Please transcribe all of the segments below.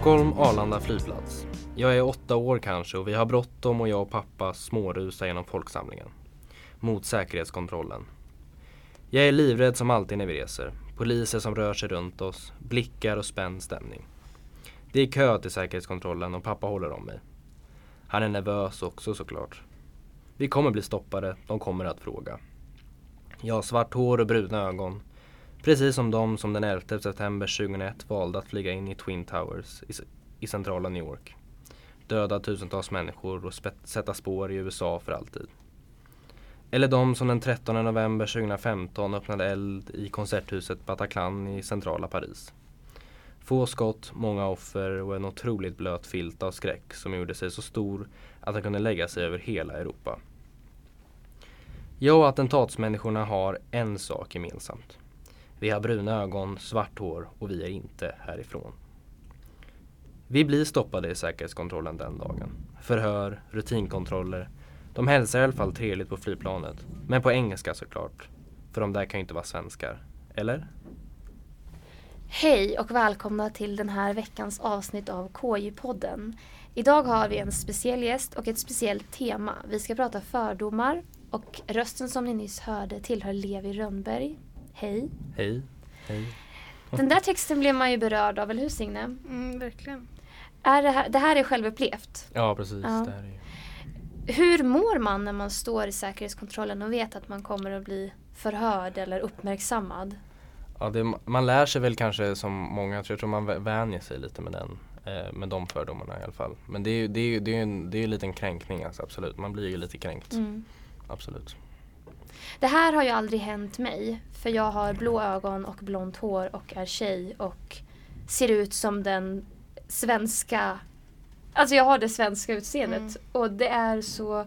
Stockholm Arlanda flygplats. Jag är åtta år kanske och vi har bråttom och jag och pappa smårusar genom folksamlingen. Mot säkerhetskontrollen. Jag är livrädd som alltid när vi reser. Poliser som rör sig runt oss, blickar och spänd stämning. Det är kö till säkerhetskontrollen och pappa håller om mig. Han är nervös också såklart. Vi kommer bli stoppade, de kommer att fråga. Jag har svart hår och bruna ögon. Precis som de som den 11 september 2001 valde att flyga in i Twin Towers i, i centrala New York. Döda tusentals människor och sätta spår i USA för alltid. Eller de som den 13 november 2015 öppnade eld i konserthuset Bataclan i centrala Paris. Få skott, många offer och en otroligt blöt filt av skräck som gjorde sig så stor att den kunde lägga sig över hela Europa. Jag och attentatsmänniskorna har en sak gemensamt. Vi har bruna ögon, svart hår och vi är inte härifrån. Vi blir stoppade i säkerhetskontrollen den dagen. Förhör, rutinkontroller. De hälsar i alla fall trevligt på flygplanet. Men på engelska såklart. För de där kan ju inte vara svenskar. Eller? Hej och välkomna till den här veckans avsnitt av KJ-podden. Idag har vi en speciell gäst och ett speciellt tema. Vi ska prata fördomar och rösten som ni nyss hörde tillhör Levi Rönnberg. Hej. Hej. Hej. Den där texten blev man ju berörd av, eller hur Signe? Mm, verkligen. Är det, här, det här är självupplevt? Ja, precis. Ja. Det här är ju... Hur mår man när man står i säkerhetskontrollen och vet att man kommer att bli förhörd eller uppmärksammad? Ja, det, man lär sig väl kanske som många, jag tror man vä- vänjer sig lite med den. Eh, med de fördomarna i alla fall. Men det är ju det är, det är, en, det är ju en liten kränkning alltså, absolut. Man blir ju lite kränkt. Mm. Absolut. Det här har ju aldrig hänt mig. För jag har blå ögon och blont hår och är tjej och ser ut som den svenska... Alltså jag har det svenska utseendet. Mm. Och det är så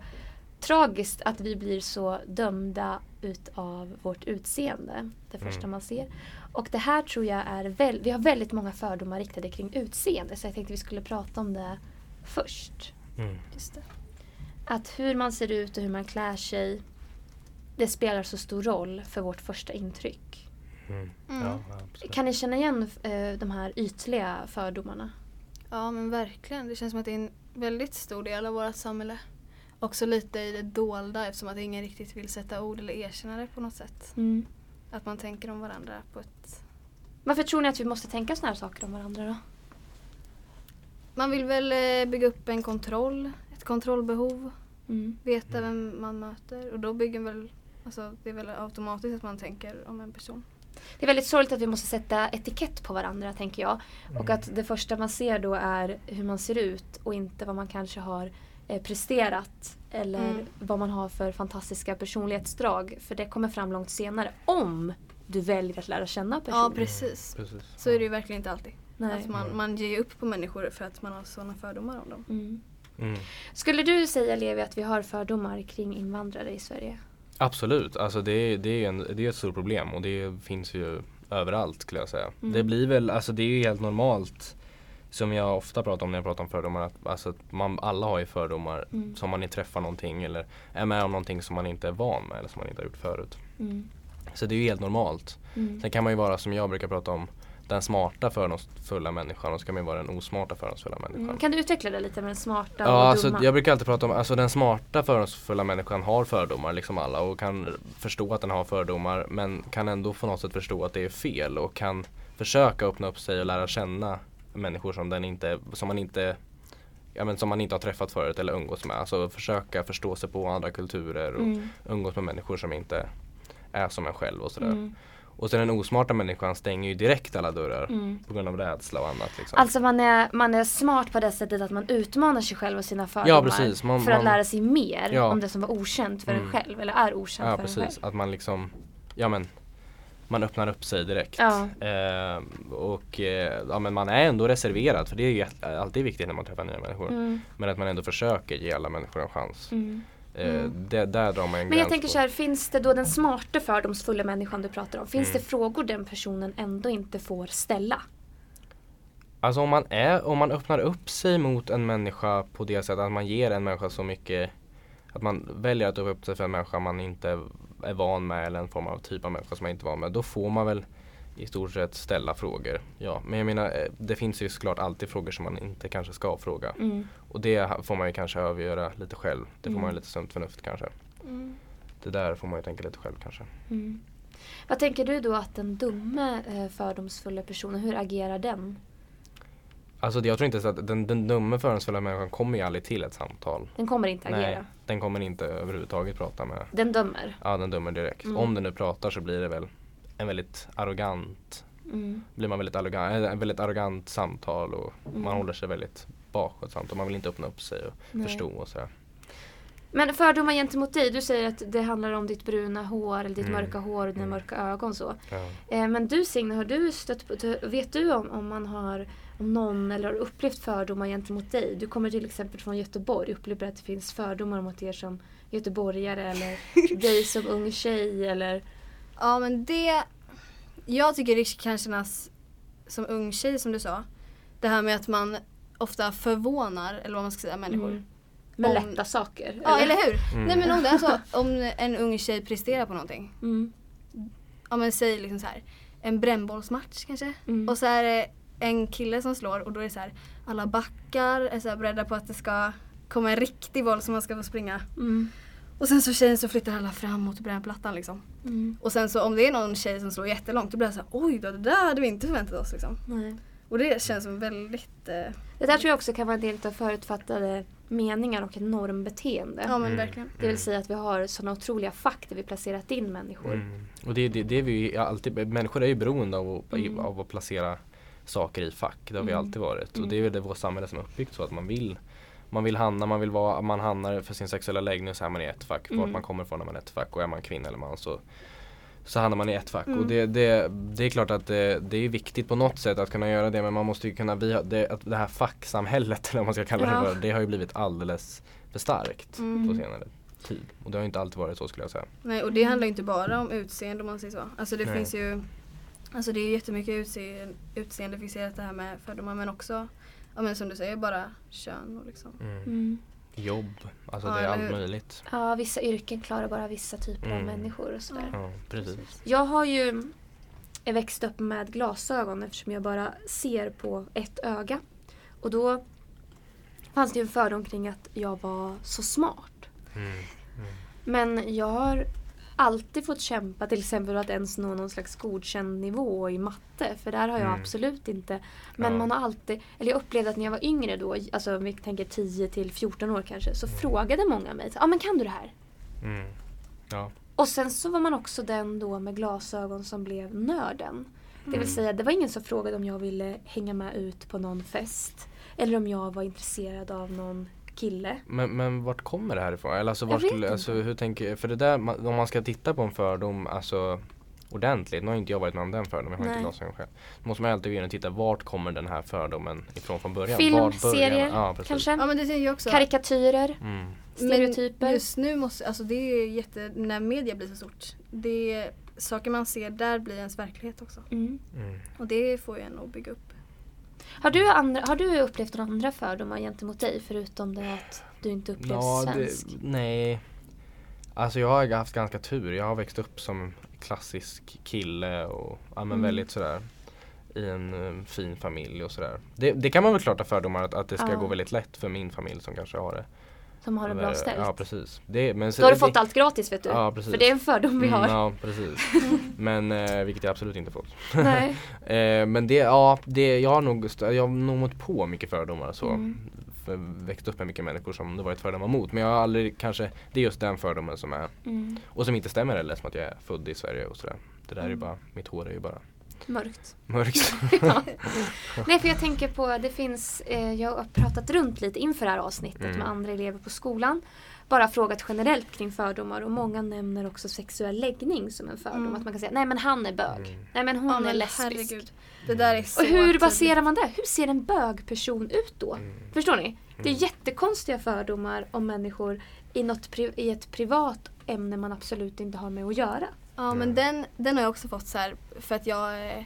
tragiskt att vi blir så dömda utav vårt utseende. Det första Mm. man ser. Och det här tror jag är väl, vi har väldigt många fördomar riktade kring utseende. Så jag tänkte vi skulle prata om det först. Mm. Just det. Att hur man ser ut och hur man klär sig det spelar så stor roll för vårt första intryck. Mm. Mm. Ja. Kan ni känna igen eh, de här ytliga fördomarna? Ja men verkligen. Det känns som att det är en väldigt stor del av vårt samhälle. Också lite i det dolda eftersom att ingen riktigt vill sätta ord eller erkänna det på något sätt. Att man tänker om varandra på ett... Varför tror ni att vi måste tänka såna här saker om varandra då? Man vill väl eh, bygga upp en kontroll, ett kontrollbehov, Mm. veta vem man möter och då bygger väl, alltså det är väl automatiskt att man tänker om en person. Det är väldigt sorgligt att vi måste sätta etikett på varandra tänker jag. Och att det första man ser då är hur man ser ut och inte vad man kanske har eh, presterat. Eller Mm. vad man har för fantastiska personlighetsdrag. För det kommer fram långt senare. Om du väljer att lära känna personen. Ja precis. Precis. Så är det ju verkligen inte alltid. Nej. Att man, man ger ju upp på människor för att man har sådana fördomar om dem. Mm. Mm. Skulle du säga Levi att vi har fördomar kring invandrare i Sverige? Absolut, alltså det, är- det, är en, det är ett stort problem och det finns ju överallt skulle jag säga. Mm. Det blir väl, alltså det är ju helt normalt som jag ofta pratar om när jag pratar om fördomar. Att, alltså att man, alla har ju fördomar Mm. som man inte träffar någonting eller är med om någonting som man inte är van med eller som man inte har gjort förut. Mm. Så det är ju helt normalt. Mm. Sen kan man ju vara som jag brukar prata om den smarta fördomsfulla människan och så kan man vara den osmarta fördomsfulla människan. Mm. Kan du utveckla det lite med den smarta Ja, och alltså, dumma? jag brukar alltid prata om, alltså den smarta fördomsfulla människan har fördomar liksom alla och kan förstå att den har fördomar men kan ändå på något sätt förstå att det är fel och kan försöka öppna upp sig och lära känna människor som, den inte, som man inte Ja, men som man inte har träffat förut eller umgås med. Alltså försöka förstå sig på andra kulturer och Mm. umgås med människor som inte är som en själv och sådär. Mm. Och sen den osmarta människan stänger ju direkt alla dörrar Mm. på grund av rädsla och annat. Liksom. Alltså man är, man är smart på det sättet att man utmanar sig själv och sina fördomar. Ja, precis. Man- för att man- lära sig mer Ja. om det som var okänt för en Mm. själv. Eller är okänt Ja för en precis, själv. att man liksom Ja men Man öppnar upp sig direkt Ja. eh, Och eh, ja, men man är ändå reserverad för det är ju alltid viktigt när man träffar nya människor Mm. Men att man ändå försöker ge alla människor en chans Mm. Eh, Mm. det, Där drar man en Men jag tänker på. så här, finns det då den smarta fördomsfulla människan du pratar om? Finns Mm. det frågor den personen ändå inte får ställa? Alltså om man, är, om man öppnar upp sig mot en människa på det sättet att man ger en människa så mycket Att man väljer att öppna upp sig för en människa man inte är van med eller en form av typ av människa som man inte är van med Då får man väl i stort sett ställa frågor. Ja, men jag menar eh, det finns ju såklart alltid frågor som man inte kanske ska fråga. Mm. Och det får man ju kanske avgöra lite själv. Det får Mm. man ju lite sunt förnuft kanske. Mm. Det där får man ju tänka lite själv kanske. Mm. Vad tänker du då att den dumme eh, fördomsfulla personen, hur agerar den? Alltså jag tror inte så att den, den dumme fördomsfulla människan kommer ju aldrig till ett samtal. Den kommer inte agera. Nej, den kommer inte överhuvudtaget prata med Den dömer. ja, den dömer direkt. Mm. Om den nu pratar så blir det väl en väldigt arrogant Mm. blir man väldigt arrogant, ett väldigt arrogant samtal och Mm. man håller sig väldigt bakåtsamt och man vill inte öppna upp sig och Nej. förstå och sådär. Men fördomar gentemot dig, du säger att det handlar om ditt bruna hår eller ditt Mm. mörka hår och dina Mm. mörka ögon så. Ja. Eh, men du Signe, har du stött på, vet du om, om man har om någon eller har upplevt fördomar gentemot dig? Du kommer till exempel från Göteborg, upplever att det finns fördomar mot er som göteborgare eller dig som ung tjej eller? Ja men det, jag tycker det kan kännas som ung tjej som du sa. Det här med att man ofta förvånar, eller vad man ska säga, människor. Mm. Med Om- lätta saker? Ja eller hur? Mm. Nej men om det är så, om en ung tjej presterar på någonting. Mm. Ja men säg liksom så här, en brännbollsmatch kanske. Mm. Och så är det en kille som slår och då är det så här, alla backar är så här beredda på att det ska komma en riktig boll som man ska få springa. Mm. Och sen så tjejen så flyttar alla fram mot brännplattan liksom. Mm. Och sen så om det är någon tjej som slår jättelångt då blir det så här, oj då, det där hade vi inte förväntat oss liksom. Nej. Och det känns som väldigt, eh, Det där tror jag också kan vara en del av förutfattade meningar och ett normbeteende. ja men Mm. verkligen. Det vill säga att vi har sådana otroliga fack där vi placerat in människor. Mm. Och det, det, det är vi alltid, människor är ju beroende av att, Mm. av att placera saker i fack. Det har vi Mm. alltid varit. Mm. Och det är väl det vårt samhälle som är uppbyggt så att man vill man vill hamna, man vill vara, man hamnar för sin sexuella läggning så är man i ett fack. Mm. Vart man kommer ifrån är man i ett fack och är man kvinna eller man så så hamnar man i ett fack Mm. och det, det, det är klart att det, det är viktigt på något sätt att kunna göra det men man måste ju kunna, vi det, det här facksamhället eller vad man ska kalla Ja. det för, det har ju blivit alldeles för starkt Mm. på senare tid. Och det har inte alltid varit så skulle jag säga. Nej och det handlar ju inte bara om utseende om man säger så. Alltså det Nej. finns ju Alltså det är jättemycket utseende, utseendefixerat det här med fördomar men också Ja men som du säger bara kön och liksom. Mm. Jobb, alltså Ja, det är allt möjligt. Ja, vissa yrken klarar bara vissa typer av Mm. människor och sådär. Ja, precis. Jag har ju växt upp med glasögon eftersom jag bara ser på ett öga. Och då fanns det ju en fördom kring att jag var så smart. Mm. Men jag har alltid fått kämpa till exempel att ens nå någon slags godkänd nivå i matte. För där har jag Mm. absolut inte. Men Ja. man har alltid, eller jag upplevde att när jag var yngre då, alltså vi tänker 10 till 14 år kanske, så Mm. frågade många mig, ja ah, men kan du det här? Mm. Ja. Och sen så var man också den då med glasögon som blev nörden. Det vill Mm. säga det var ingen som frågade om jag ville hänga med ut på någon fest. Eller om jag var intresserad av någon kille. Men, men vart kommer det här ifrån? Eller alltså, Jag var vet skulle, inte. alltså hur tänker, för det där, om man ska titta på en fördom, alltså ordentligt, nu har inte jag varit med om den fördomen, jag har Nej. inte glasögon själv. Då måste man alltid gå in och titta, vart kommer den här fördomen ifrån från början? Film, Vart serier ja, kanske. Ja men det tänker jag också. Karikatyrer, Mm. stereotyper. Men just nu måste, alltså det är jätte, när media blir så stort. Det är, saker man ser där blir ens verklighet också. Mm. Mm. Och det får ju en att bygga upp. Har, du andra, har du upplevt några andra fördomar gentemot dig förutom det att du inte upplevs Ja, det, svensk? nej. Alltså jag har haft ganska tur. Jag har växt upp som klassisk kille och ja, men Mm. väldigt sådär i en eh, fin familj och sådär. Det, det kan man väl klart ha fördomar att, att det ska Ja. gå väldigt lätt för min familj som kanske har det. Som har det bra ställt? Ja precis. Det, men så- Då har du det- fått allt gratis vet du. Ja, precis. För det är en fördom vi Mm, har. Ja precis. men eh, vilket jag absolut inte fått. Nej. Eh, men det, ja, det, jag har nog, jag har nog mött på mycket fördomar så. Mm. För, växt upp med mycket människor som det varit fördomar mot. Men jag har aldrig kanske, det är just den fördomen som är Mm. och som inte stämmer heller som att jag är född i Sverige och sådär. Det där är ju Mm. bara, mitt hår är ju bara Mörkt. mörkt. Ja. Nej för jag tänker på, det finns, eh, jag har pratat runt lite inför det här avsnittet Mm. med andra elever på skolan. Bara frågat generellt kring fördomar och många nämner också sexuell läggning som en fördom. Mm. Att man kan säga, nej men han är bög. Mm. Nej men hon Ja, är lesbisk. herregud. Det där är så Och hur baserar man det? Hur ser en bögperson ut då? Mm. Förstår ni? Det är Mm. jättekonstiga fördomar om människor i, något i ett privat ämne man absolut inte har med att göra. Ja men Mm. den, den har jag också fått så här för att jag eh,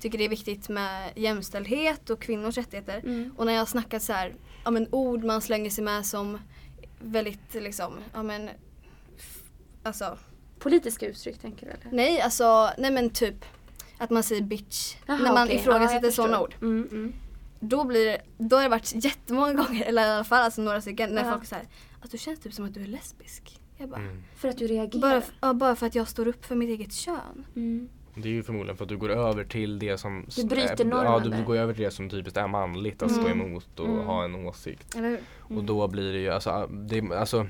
tycker det är viktigt med jämställdhet och kvinnors rättigheter. Mm. Och när jag har snackat så här, ja men ord man slänger sig med som väldigt liksom, ja men alltså Politiska uttryck tänker du eller? nej alltså, nej men typ att man säger bitch. Jaha, när man okej. ifrågasätter Ja, sådana ord. Mm, mm. Då, blir det, då har det varit jättemånga gånger, eller i alla fall alltså några stycken, när Ja. folk säger att du känns typ som att du är lesbisk. Jag bara, Mm. För att du reagerar. bara, ja, bara för att jag står upp för mitt eget kön. Mm. Det är ju förmodligen för att du går över till det som Du bryter normen Ja, du går över till det som typiskt är manligt att stå Mm. emot och Mm. ha en åsikt. Och då blir det ju, alltså, det, alltså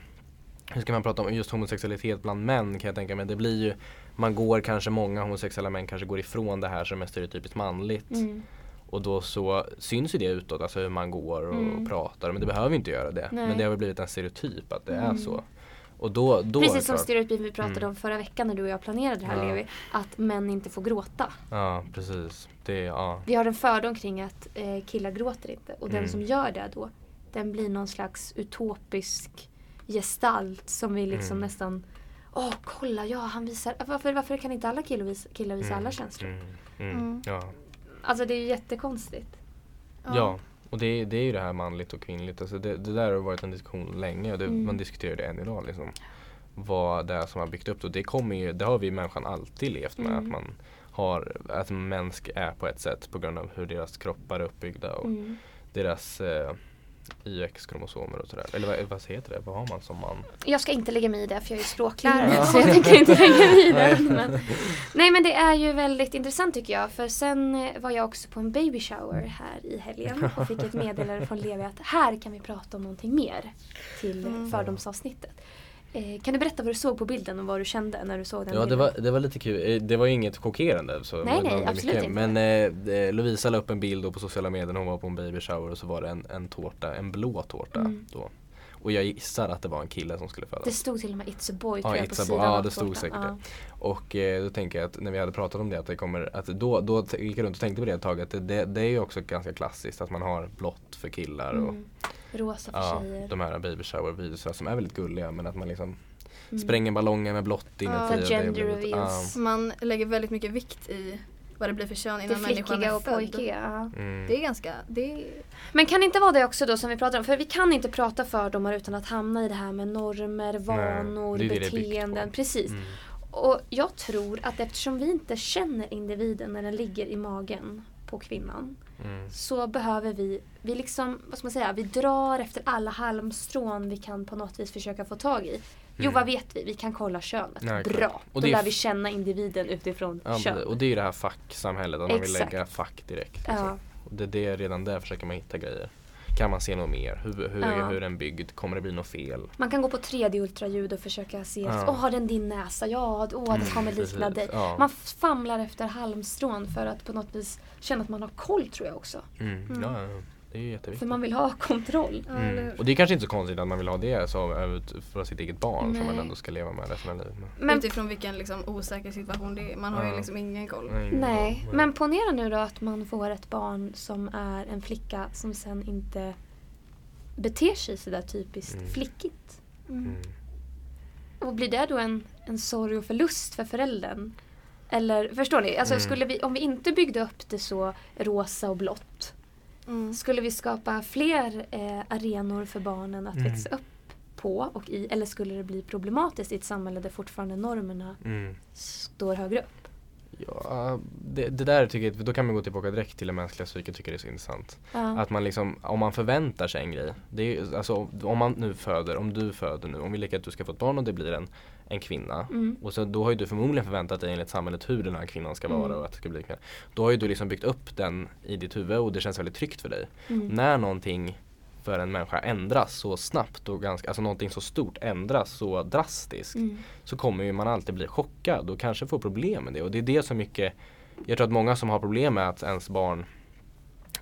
hur ska man prata om just homosexualitet bland män kan jag tänka mig. Det blir ju, man går kanske, många homosexuella män kanske går ifrån det här som är stereotypiskt manligt. Mm. Och då så syns ju det utåt, alltså hur man går och Mm. pratar. Men det behöver ju inte göra det. Nej. Men det har väl blivit en stereotyp att det är Mm. så. Och då, då Precis som stereotypen vi pratade Mm. om förra veckan när du och jag planerade det här Ja. Levi. Att män inte får gråta. Ja, precis. Det, ja. Vi har en fördom kring att eh, killar gråter inte. Och den Mm. som gör det då, den blir någon slags utopisk gestalt som vi liksom Mm. nästan Åh, kolla, ja han visar. Varför, varför kan inte alla killar visa, killar visa alla Mm, känslor? Mm. Mm. Ja. Alltså det är ju jättekonstigt. Ja, och det, det är ju det här manligt och kvinnligt. Alltså det, det där har varit en diskussion länge och det, Mm. man diskuterar det än idag. Liksom. Vad det är som har byggt upp. Och det, kommer ju, det har vi människan alltid levt med. Mm. Att man har, att en människa är på ett sätt på grund av hur deras kroppar är uppbyggda och Mm. deras eh, YX-kromosomer och sådär. Eller vad, vad heter det? Vad har man som man? Jag ska inte lägga mig i det för jag är språklärare Ja. så jag tänker inte lägga mig i det. Nej. Men, nej men det är ju väldigt intressant tycker jag för sen var jag också på en baby shower här i helgen och fick ett meddelande från Levi att här kan vi prata om någonting mer till Mm. fördomsavsnittet. Eh, kan du berätta vad du såg på bilden och vad du kände när du såg den Ja det var, det var lite kul. Eh, Det var inget chockerande. Så Nej, nej, absolut inte. Men eh, eh, Lovisa la upp en bild på sociala medier när hon var på en baby shower och så var det en, en tårta, en blå tårta Mm. då. Och jag gissar att det var en kille som skulle födas. Det stod till och med It's a boy Ja, tror jag It's på sidan Ja, det stod säkert Ja. Och eh, då tänker jag att när vi hade pratat om det att det kommer, att då, då gick jag runt och tänkte på det ett tag att det, det, det är ju också ganska klassiskt att man har blått för killar och Mm. Rosa för ja, tjejer. de här baby shower videorna som är väldigt gulliga men att man liksom Mm. spränger ballonger med blått inuti. Ja. och det Gender reveals. Man lägger väldigt mycket vikt i vad det blir för kön innan människan flickiga är och född. pojkiga. Mm. Det är ganska, det är, Men kan det inte vara det också då som vi pratar om? För vi kan inte prata fördomar utan att hamna i det här med normer, vanor, är det det beteenden. Precis. Mm. Och jag tror att eftersom vi inte känner individen när den ligger i magen på kvinnan Mm. så behöver vi, vi liksom, vad ska man säga, vi drar efter alla halmstrån vi kan på något vis försöka få tag i. Jo Mm. vad vet vi? Vi kan kolla könet. Klart. Bra. Och Då lär vi känna individen utifrån Ja, kön. och det är ju det här facksamhället, att man vill lägga fack direkt. Liksom. Ja. Och det, det, redan där försöker man hitta grejer. Kan man se något mer? Hur, hur, Ja. hur är den byggd? Kommer det bli något fel? Man kan gå på 3D-ultraljud och försöka se, åh Ja. har den din näsa? Ja, åh den kommer likna precis. dig. Ja. Man famlar efter halmstrån för att på något vis känna att man har koll tror jag också. Mm. Mm. Ja. Det är jätteviktigt. För man vill ha kontroll. Mm. Och det är kanske inte så konstigt att man vill ha det så, ut- för sitt eget barn som Nej. man ändå ska leva med resten av livet. Men, Men, Utifrån vilken liksom, osäker situation det är. Man har Ja. ju liksom ingen koll. nej, nej, men- men ponera nu då att man får ett barn som är en flicka som sen inte beter sig sådär typiskt Mm. flickigt. Mm. Och blir det då en, en sorg och förlust för föräldern? Eller förstår ni? Alltså Mm. skulle vi, om vi inte byggde upp det så rosa och blått Mm. Skulle vi skapa fler eh, arenor för barnen att Mm. växa upp på och i? Eller skulle det bli problematiskt i ett samhälle där fortfarande normerna Mm. står högre upp? Ja, det, det där tycker jag, då kan man gå tillbaka direkt till det mänskliga psyket tycker det är så intressant. Ja. Att man liksom, om man förväntar sig en grej. Det är, alltså, om man nu föder, om du föder nu, om vi leker att du ska få ett barn och det blir en, en kvinna. Mm. Och så, då har ju du förmodligen förväntat dig enligt samhället hur den här kvinnan ska vara Mm. och att det ska bli kvinna. Då har ju du liksom byggt upp den i ditt huvud och det känns väldigt tryggt för dig. Mm. När någonting för en människa ändras så snabbt och ganska, alltså någonting så stort ändras så drastiskt Mm. så kommer man alltid bli chockad och kanske få problem med det. Och det är det som mycket, jag tror att många som har problem med att ens barn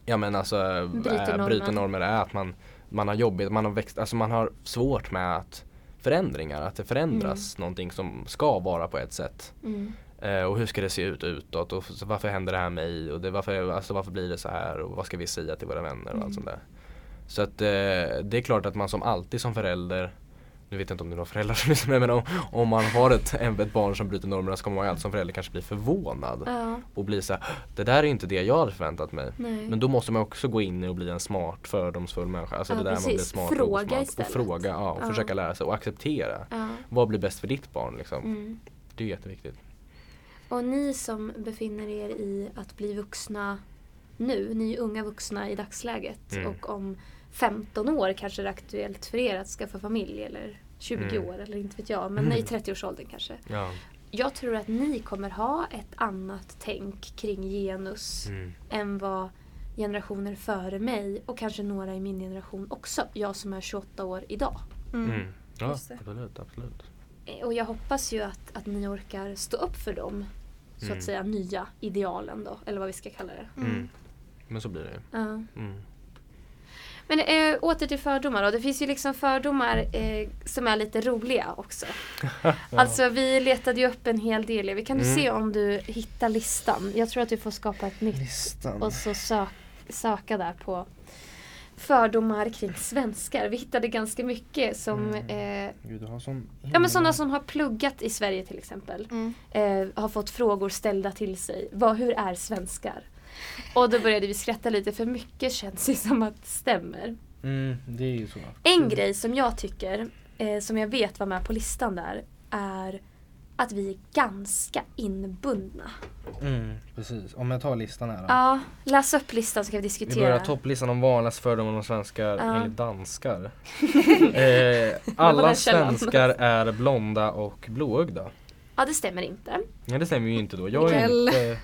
ja men alltså Bryter är, normer. bryter normer är att man, man har jobbigt, man har växt, alltså man har svårt med att förändringar, att det förändras någonting som ska vara på ett sätt. Mm. Eh, och hur ska det se ut utåt och varför händer det här med mig och det, varför, alltså varför blir det så här och vad ska vi säga till våra vänner och Mm. allt sånt där. Så att eh, det är klart att man som alltid som förälder nu vet jag inte om det är några föräldrar som lyssnar men om, om man har ett, ett barn som bryter normerna så kommer man alltid som förälder kanske bli förvånad Ja, och bli så här, det där är inte det jag hade förväntat mig. nej. Men då måste man också gå in och bli en smart fördomsfull människa. Alltså Ja, det där man blir precis. smart Fråga och osmart. istället. Och fråga, ja, och Ja. försöka lära sig och acceptera. Vad blir bäst för ditt barn liksom? Mm. Det är jätteviktigt. Och ni som befinner er i att bli vuxna nu, ni är unga vuxna i dagsläget Mm. och om 15 år kanske det är aktuellt för er att skaffa familj eller 20 Mm. år eller inte vet jag, men i 30-årsåldern kanske. Ja. Jag tror att ni kommer ha ett annat tänk kring genus Mm. än vad generationer före mig och kanske några i min generation också. Jag som är 28 år idag. Mm. Mm. Ja, absolut, absolut. Eh, Och jag hoppas ju att, att ni orkar stå upp för dem så Mm. att säga nya idealen då, eller vad vi ska kalla det. Mm. Mm. Men så blir det ju. Ja. Men äh, åter till fördomar då. Det finns ju liksom fördomar eh, som är lite roliga också. Alltså vi letade ju upp en hel del. Vi kan du Mm. se om du hittar listan. Jag tror att du får skapa ett nytt Listan. och så sök, söka där på fördomar kring svenskar. Vi hittade ganska mycket som Mm. eh, Gud, du har sån Ja men sådana som har pluggat i Sverige till exempel. Mm. Eh, har fått frågor ställda till sig. Vad, hur är svenskar? Och då började vi skratta lite för mycket känns det som att det stämmer. Mm, det är ju så. En grej som jag tycker, eh, som jag vet var med på listan där, är att vi är ganska inbundna. Mm, precis. Om jag tar listan här då. Ja, läs upp listan så kan vi Vi diskutera. börjar topplistan om vanligaste fördomar om svenskar Ja. enligt danskar. eh, alla svenskar är blonda och blåögda. Ja, det stämmer inte. Ja det stämmer ju inte då. Jag är inte...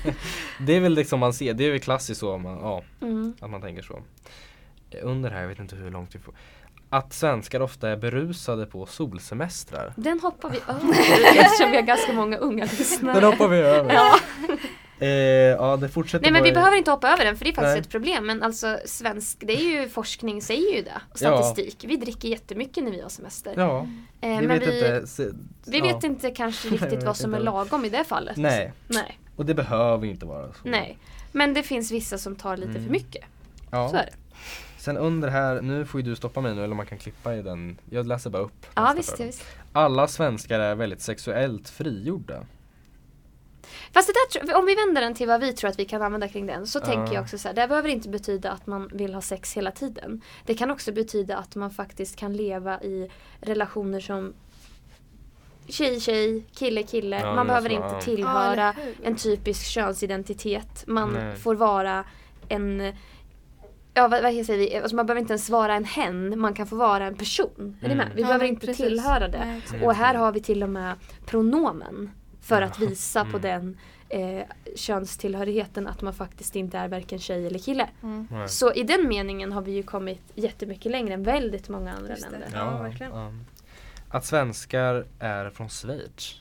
det är väl liksom man ser, det är väl klassiskt så man, ja, Mm. att man tänker så. Under här, jag vet inte hur långt vi får. Att svenskar ofta är berusade på solsemestrar. Den hoppar vi över eftersom vi har ganska många unga lyssnare. Den hoppar vi över. Ja. Eh, ja det fortsätter Nej men vi i- behöver inte hoppa över den för det är faktiskt Nej. ett problem. Men alltså svensk, det är ju forskning säger ju det. Och statistik. Vi dricker jättemycket när vi har semester. Ja, Eh, vi men vet vi, inte. Se, vi ja. vet inte kanske riktigt vet vad som är lagom i det fallet. Nej, Nej. och det behöver inte vara så. Nej. Men det finns vissa som tar lite Mm. för mycket. Ja. Så är det. Sen under här, nu får ju du stoppa mig nu eller man kan klippa i den. Jag läser bara upp. Ja visst, ja, visst. Alla svenskar är väldigt sexuellt frigjorda. Fast det där, om vi vänder den till vad vi tror att vi kan använda kring den så Ja. tänker jag också så här, det behöver inte betyda att man vill ha sex hela tiden. Det kan också betyda att man faktiskt kan leva i relationer som tjej tjej, kille kille. Ja, man behöver så, inte ja. tillhöra Ja, en typisk könsidentitet. Man Nej. får vara en Ja vad, vad säger vi? Alltså man behöver inte ens vara en hen, man kan få vara en person. Är ni Mm. med? Vi Ja, behöver inte precis. tillhöra det. Nej. Mm. Och här har vi till och med pronomen för att Ja. visa på Mm. den eh, könstillhörigheten att man faktiskt inte är varken tjej eller kille. Mm. Så i den meningen har vi ju kommit jättemycket längre än väldigt många andra länder. Ja, verkligen. Att svenskar är från Schweiz.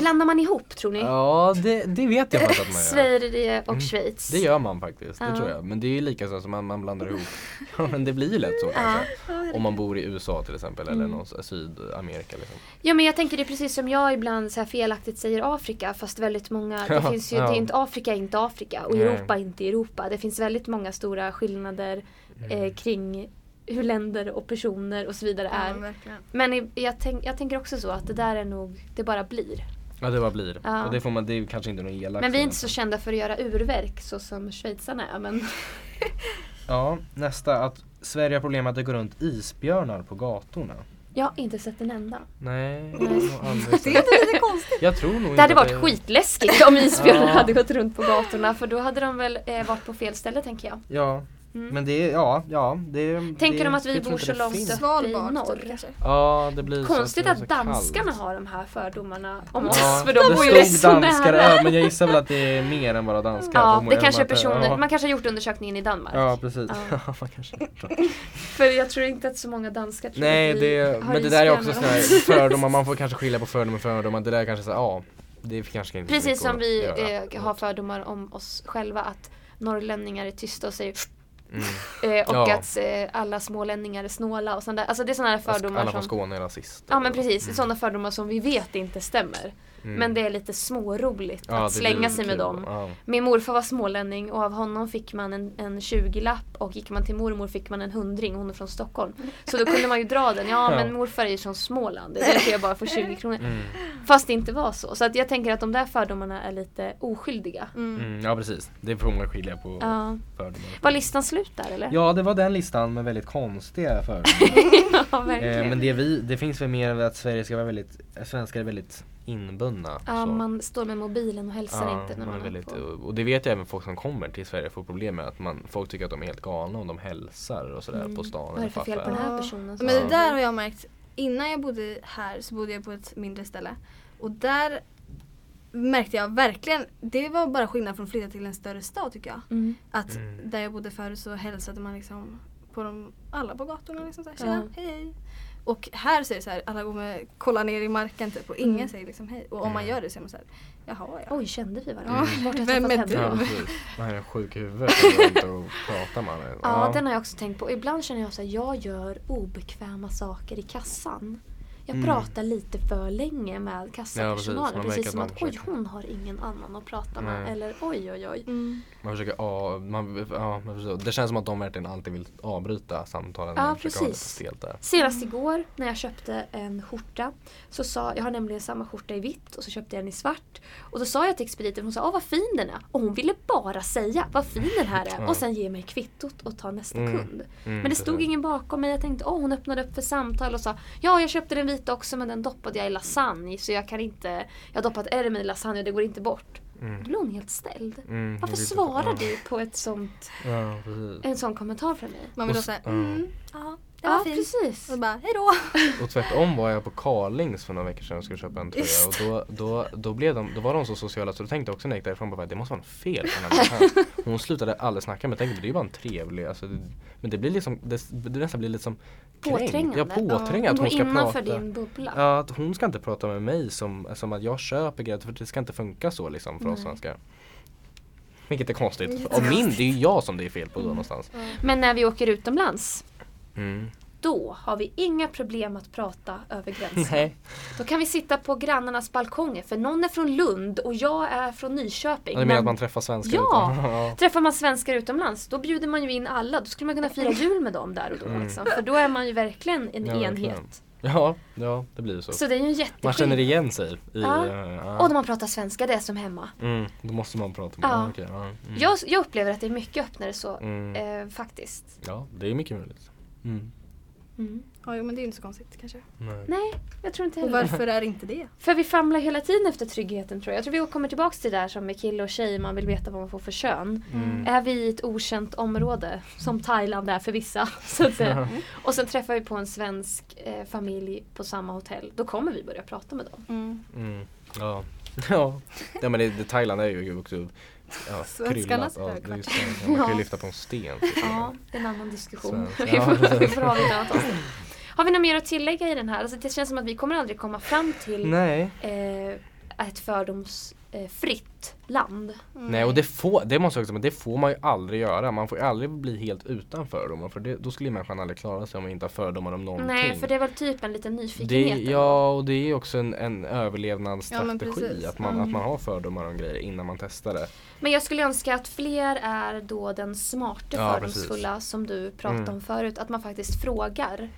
Blandar man ihop tror ni? Ja, det, det vet jag faktiskt att man gör. Sverige och Mm. Schweiz. Det gör man faktiskt, det Ja. tror jag. Men det är ju lika så som man, man blandar ihop. Ja men det blir ju lätt så kanske. Om man bor i USA till exempel eller Mm. någon så- Sydamerika liksom. Ja men jag tänker det är precis som jag ibland så här felaktigt säger Afrika fast väldigt många, det Ja, finns ju, ja. det är inte Afrika är inte Afrika och Nej. Europa är inte Europa. Det finns väldigt många stora skillnader Mm. eh, kring hur länder och personer och så vidare Ja, är. verkligen. Men jag, tänk, jag tänker också så att det där är nog, det bara blir. Ja det bara blir. Ja. Och det får man, det är kanske inte något elakt. Men vi är inte så kända för att göra urverk så som schweizarna är. Men Ja, nästa att Sverige har problem med att det går runt isbjörnar på gatorna. jag har inte sett en enda. Nej, Nej. aldrig sett. lite konstigt. Jag tror nog Det inte hade varit skitläskigt om isbjörnar Ja. hade gått runt på gatorna för då hade de väl eh, varit på fel ställe tänker jag. Ja, Mm. men det är, ja, ja det Tänker det, de att vi bor så långt finns. upp? I norr. typ, kanske. Ja, det blir Konstigt så, att det blir så danskarna kallt. har de här fördomarna om Ja, oss för de bor ju det så stod danskar, nära. ja, men jag gissar väl att det är mer än bara danskar. Ja, det kanske är att personer, ja. man kanske har gjort undersökningen i Danmark. Ja, precis. Ja. Man kanske För jag tror inte att så många danskar tror Nej, att vi det, har men det där är också sådana här fördomar, man får kanske skilja på fördomar och fördomar. Det där är kanske så, ja, det är kanske inte Precis som att vi eh, har fördomar om oss själva att norrlänningar är tysta och säger Mm. eh, och Ja. att eh, alla smålänningar är snåla och sånt där. Alltså det är sådana fördomar Alla från som Skåne är rasister. Ja men precis, Mm. sådana fördomar som vi vet inte stämmer. Mm. Men det är lite småroligt Ja, att slänga sig med kul. dem. Ja. Min morfar var smålänning och av honom fick man en, en 20-lapp och gick man till mormor fick man en hundring, hon är från Stockholm. Så då kunde man ju dra den, ja Ja. men morfar är ju från Småland, det är därför jag bara får 20 kronor. Mm. Fast det inte var så. Så att jag tänker att de där fördomarna är lite oskyldiga. Mm. Mm, ja precis, det får man skilja på Ja. fördomar. Var listan slut där eller? Ja det var den listan med väldigt konstiga fördomar. ja eh, men det, vi, det finns väl mer av att Sverige ska vara väldigt, svenskar är väldigt inbundna. Ja, så. man står med mobilen och hälsar Ja, inte när man man är väldigt, på. och det vet jag även folk som kommer till Sverige får problem med att man, folk tycker att de är helt galna om de hälsar och sådär Mm. på stan. Vad är det för fel på den här personen? Men det där har jag märkt. Innan jag bodde här så bodde jag på ett mindre ställe. Och där märkte jag verkligen, det var bara skillnad från att flytta till en större stad tycker jag. Mm. Att Mm. där jag bodde förut så hälsade man liksom på dem, alla på gatorna. Liksom så här, Tjena, Ja. hej hej. Och här så är det så här, alla går med, kollar ner i marken typ och ingen Mm. säger liksom hej. Och om man Mm. gör det så är man så här, jaha ja. Oj, kände vi varandra? Ja, Vart har vem är du? Ja. Man är sjuk i huvudet och pratar med henne. Ja, den har jag också tänkt på. Ibland känner jag att jag gör obekväma saker i kassan. Jag Mm. pratar lite för länge med kassapersonalen. man precis, märker som att oj, hon har ingen annan att prata med. Nej. Eller oj, oj, oj. Mm. Man försöker, ja, man, ja. Det känns som att de verkligen alltid vill avbryta samtalen. Ja, precis. Senast igår när jag köpte en skjorta så sa, jag har nämligen samma skjorta i vitt och så köpte jag den i svart. Och då sa jag till expediten, hon sa åh vad fin den är. Och hon ville bara säga vad fin den här är Ja. och sen ge mig kvittot och ta nästa Mm. kund. Mm, Men det stod precis. ingen bakom mig. Jag tänkte åh hon öppnade upp för samtal och sa ja jag köpte den vita också men den doppade jag i lasagne så jag kan inte, jag har doppat ärmen i lasagne och det går inte bort. Mm. Då blev hon helt ställd. Mm, Varför svarar du på ett sånt, Ja, en sån kommentar från mig? Man vill då säga, ja. Mm, ja, var Ja precis. Och bara, hejdå. Och tvärtom var jag på Carlings för några veckor sedan och skulle köpa en tröja Just. och då, då, då, blev de, då var de så sociala så då tänkte jag också när jag gick därifrån bara, det måste vara något fel på den här. Hon slutade aldrig snacka men jag tänkte det är ju bara en trevlig, alltså, det, men det blir liksom, det, det nästan blir lite som. Påträngande. Ja, påträngande. Hon Att hon ska innanför prata. din bubbla. Ja, att hon ska inte prata med mig som, som att jag köper grejer för det ska inte funka så liksom för oss Nej. svenskar. Vilket är konstigt. Och min, det är ju jag som det är fel på då Mm. någonstans. Men när vi åker utomlands, Mm. då har vi inga problem att prata över gränsen. Nej. Då kan vi sitta på grannarnas balkonger för någon är från Lund och jag är från Nyköping. Ja, Du menar att man träffar svenskar Ja. ja. Träffar man svenskar utomlands, då bjuder man ju in alla. Då skulle man kunna fira jul med dem där och då. Mm. Liksom. För då är man ju verkligen en Ja, enhet. Ja, ja, det blir så. Så det är ju en Man jätteskillnad. känner igen sig i, Ja. eh, ja. Och när man pratar svenska, det är som hemma. mm, Då måste man prata med Ja. ja. okej, ja. Mm. Jag, jag upplever att det är mycket öppnare så, Mm. eh, faktiskt. ja, det är mycket möjligt. Mm. Mm. Ja, jo, men det är ju inte så konstigt kanske. Nej. Nej, jag tror inte Och heller. varför är inte det? För vi famlar hela tiden efter tryggheten tror jag. Jag tror vi kommer tillbaka till det där som med kille och tjej, man vill veta vad man får för kön. Mm. Är vi i ett okänt område, som Thailand är för vissa, så att säga. och sen träffar vi på en svensk eh, familj på samma hotell, då kommer vi börja prata med dem. Mm. Mm. Ja. ja. ja men det, det, Thailand är ju också ja, Svenskarnas kryllat. Ja. Man kan ju lyfta på en sten. Ja, det är en annan diskussion. Svensk. vi, Ja, får, vi får ha ett annat avsnitt. Har vi något mer att tillägga i den här? Alltså, det känns som att vi kommer aldrig komma fram till eh, ett fördomsfritt land. Nej och det får, det måste jag också säga, men det får man ju aldrig göra. Man får ju aldrig bli helt utan fördomar för det, då skulle människan aldrig klara sig om man inte har fördomar om någonting. Nej, för det är väl typ en liten Det, nyfikenhet. ändå. ja, och det är också en, en Ja, överlevnadsstrategi. precis. att, man, Mm. att man har fördomar om grejer innan man testar det. Men jag skulle önska att fler är då den smarte Ja, fördomsfulla som du pratade Mm. om förut. Att man faktiskt frågar.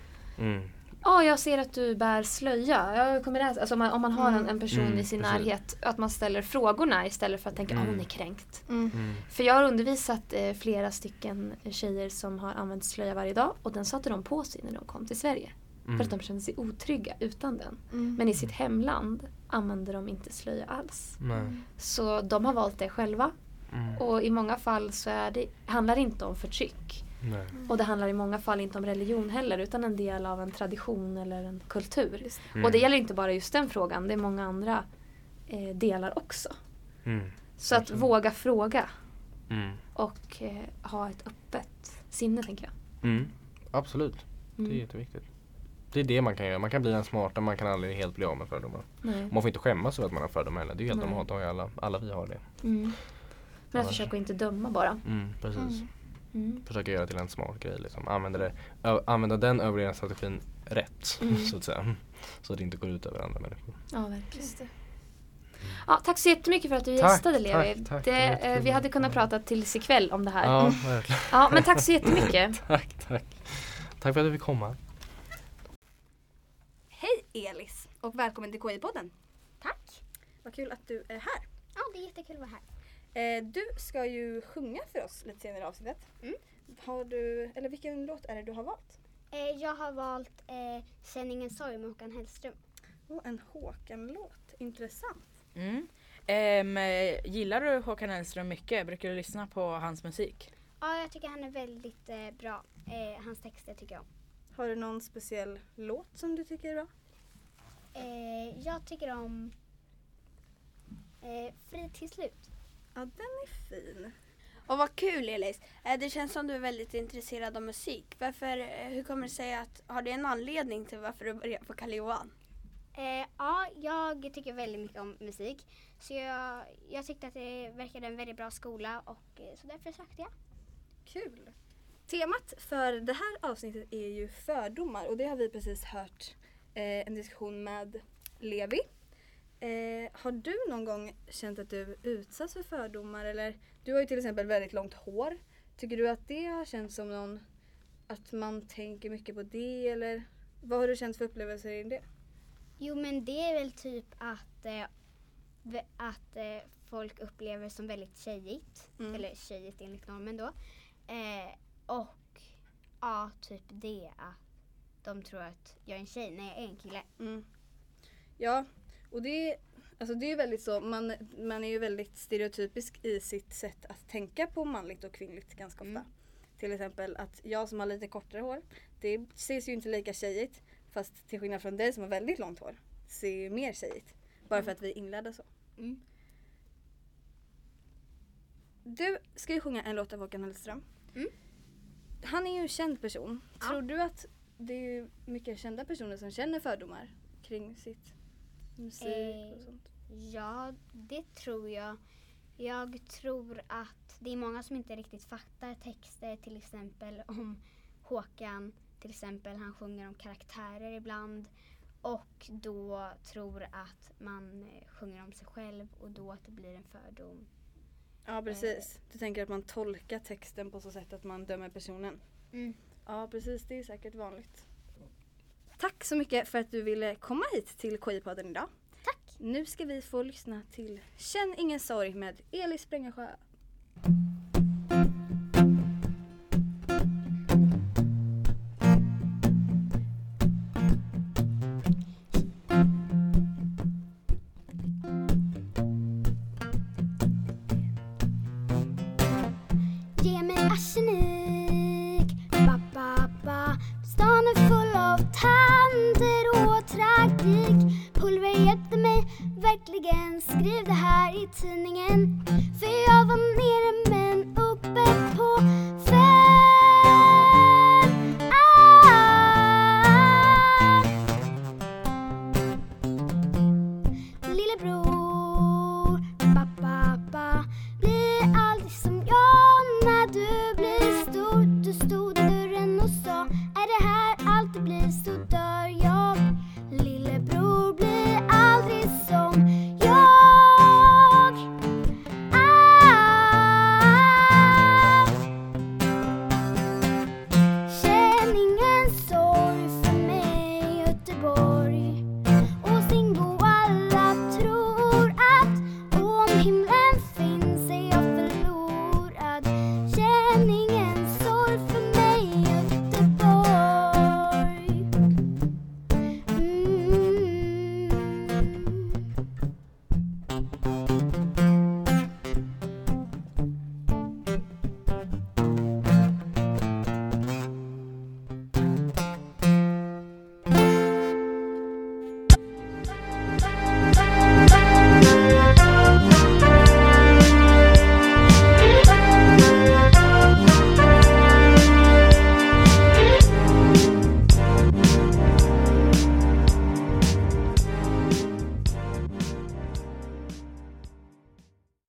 Mm. Ja, jag ser att du bär slöja. Jag kommer läsa. Alltså om, man, om man har en, Mm. en person Mm, i sin precis. närhet. Att man ställer frågorna istället för att tänka att Mm. hon är kränkt. Mm. Mm. För jag har undervisat eh, flera stycken tjejer som har använt slöja varje dag. Och den satte de på sig när de kom till Sverige. Mm. För att de kände sig otrygga utan den. Mm. Men i sitt hemland använde de inte slöja alls. Så de har valt det själva. Mm. Och i många fall så är det, handlar det inte om förtryck. Nej. Och det handlar i många fall inte om religion heller utan en del av en tradition eller en kultur. Mm. Och det gäller inte bara just den frågan, det är många andra eh, delar också. Mm. Så att våga fråga Mm. och eh, ha ett öppet sinne tänker jag. Mm. Absolut, det är Mm. jätteviktigt. Det är det man kan göra. Man kan bli en smartare, man kan aldrig helt bli av med fördomar. Nej. Man får inte skämmas över att man har fördomar heller. Det är ju helt normalt, alla, alla vi har det. Mm. Men att försöka inte döma bara. Mm, precis. Mm. Mm. Försöka göra till en smart grej liksom. Använda, det, ö, använda den överlevnadsstrategin rätt Mm. så att säga. Så att det inte går ut över andra människor. Ja, verkligen. Ja, tack så jättemycket för att du Tack, gästade Levi. tack, tack. Det, Det eh, vi hade kunnat prata tills ikväll om det här. Ja, verkligen. Ja, men tack så jättemycket. Tack, tack. Tack för att du fick komma. Hej Elis och välkommen till KI-podden. Tack! Vad kul att du är här. Ja, det är jättekul att vara här. Eh, du ska ju sjunga för oss lite senare i avsnittet. Mm. Har du, eller vilken låt är det du har valt? Eh, jag har valt eh, sändningen Sorg med Håkan Hellström. Och en Håkan-låt. Intressant. Mm. Ehm, gillar du Håkan Hellström mycket? Brukar du lyssna på hans musik? Ja, jag tycker han är väldigt eh, bra. Eh, hans texter tycker jag om. Har du någon speciell låt som du tycker är bra? Eh, jag tycker om eh, Fri till slut. Ja, den är fin. Och vad kul Elis. Eh, Det känns som du är väldigt intresserad av musik. Varför, eh, hur kommer det sig att, har du en anledning till varför du började på Kalle Johan? Eh, ja, jag tycker väldigt mycket om musik. Så jag, jag tyckte att det verkade en väldigt bra skola och eh, så därför sökte jag. Kul! Temat för det här avsnittet är ju fördomar och det har vi precis hört eh, en diskussion med Levi. Eh, har du någon gång känt att du utsatts för fördomar eller du har ju till exempel väldigt långt hår. Tycker du att det har känts som någon, att man tänker mycket på det eller vad har du känt för upplevelser i det? Jo men det är väl typ att, eh, att eh, folk upplever som väldigt tjejigt. Mm. Eller tjejigt enligt normen då. Eh, och ja, typ det att de tror att jag är en tjej när jag är en kille. Mm. Ja, och det, är- alltså det är väldigt så, man, man är ju väldigt stereotypisk i sitt sätt att tänka på manligt och kvinnligt ganska ofta. Mm. Till exempel att jag som har lite kortare hår, det ses ju inte lika tjejigt. Fast till skillnad från dig som har väldigt långt hår, ser ju mer tjejigt. Bara för att vi är inledda så. Mm. Du ska ju sjunga en låt av Håkan Hellström. Mm. Han är ju en känd person. Ja. Tror du att det är mycket kända personer som känner fördomar kring sitt musik och Eh, sånt? Ja, det tror jag. Jag tror att det är många som inte riktigt fattar texter till exempel om Håkan. Till exempel han sjunger om karaktärer ibland och då tror att man eh, sjunger om sig själv och då att det blir en fördom. Ja precis. Du tänker att man tolkar texten på så sätt att man dömer personen. Mm. Ja precis, det är säkert vanligt. Tack så mycket för att du ville komma hit till KI-podden idag. Tack! Nu ska vi få lyssna till Känn ingen sorg med Elis Sprängarsjö.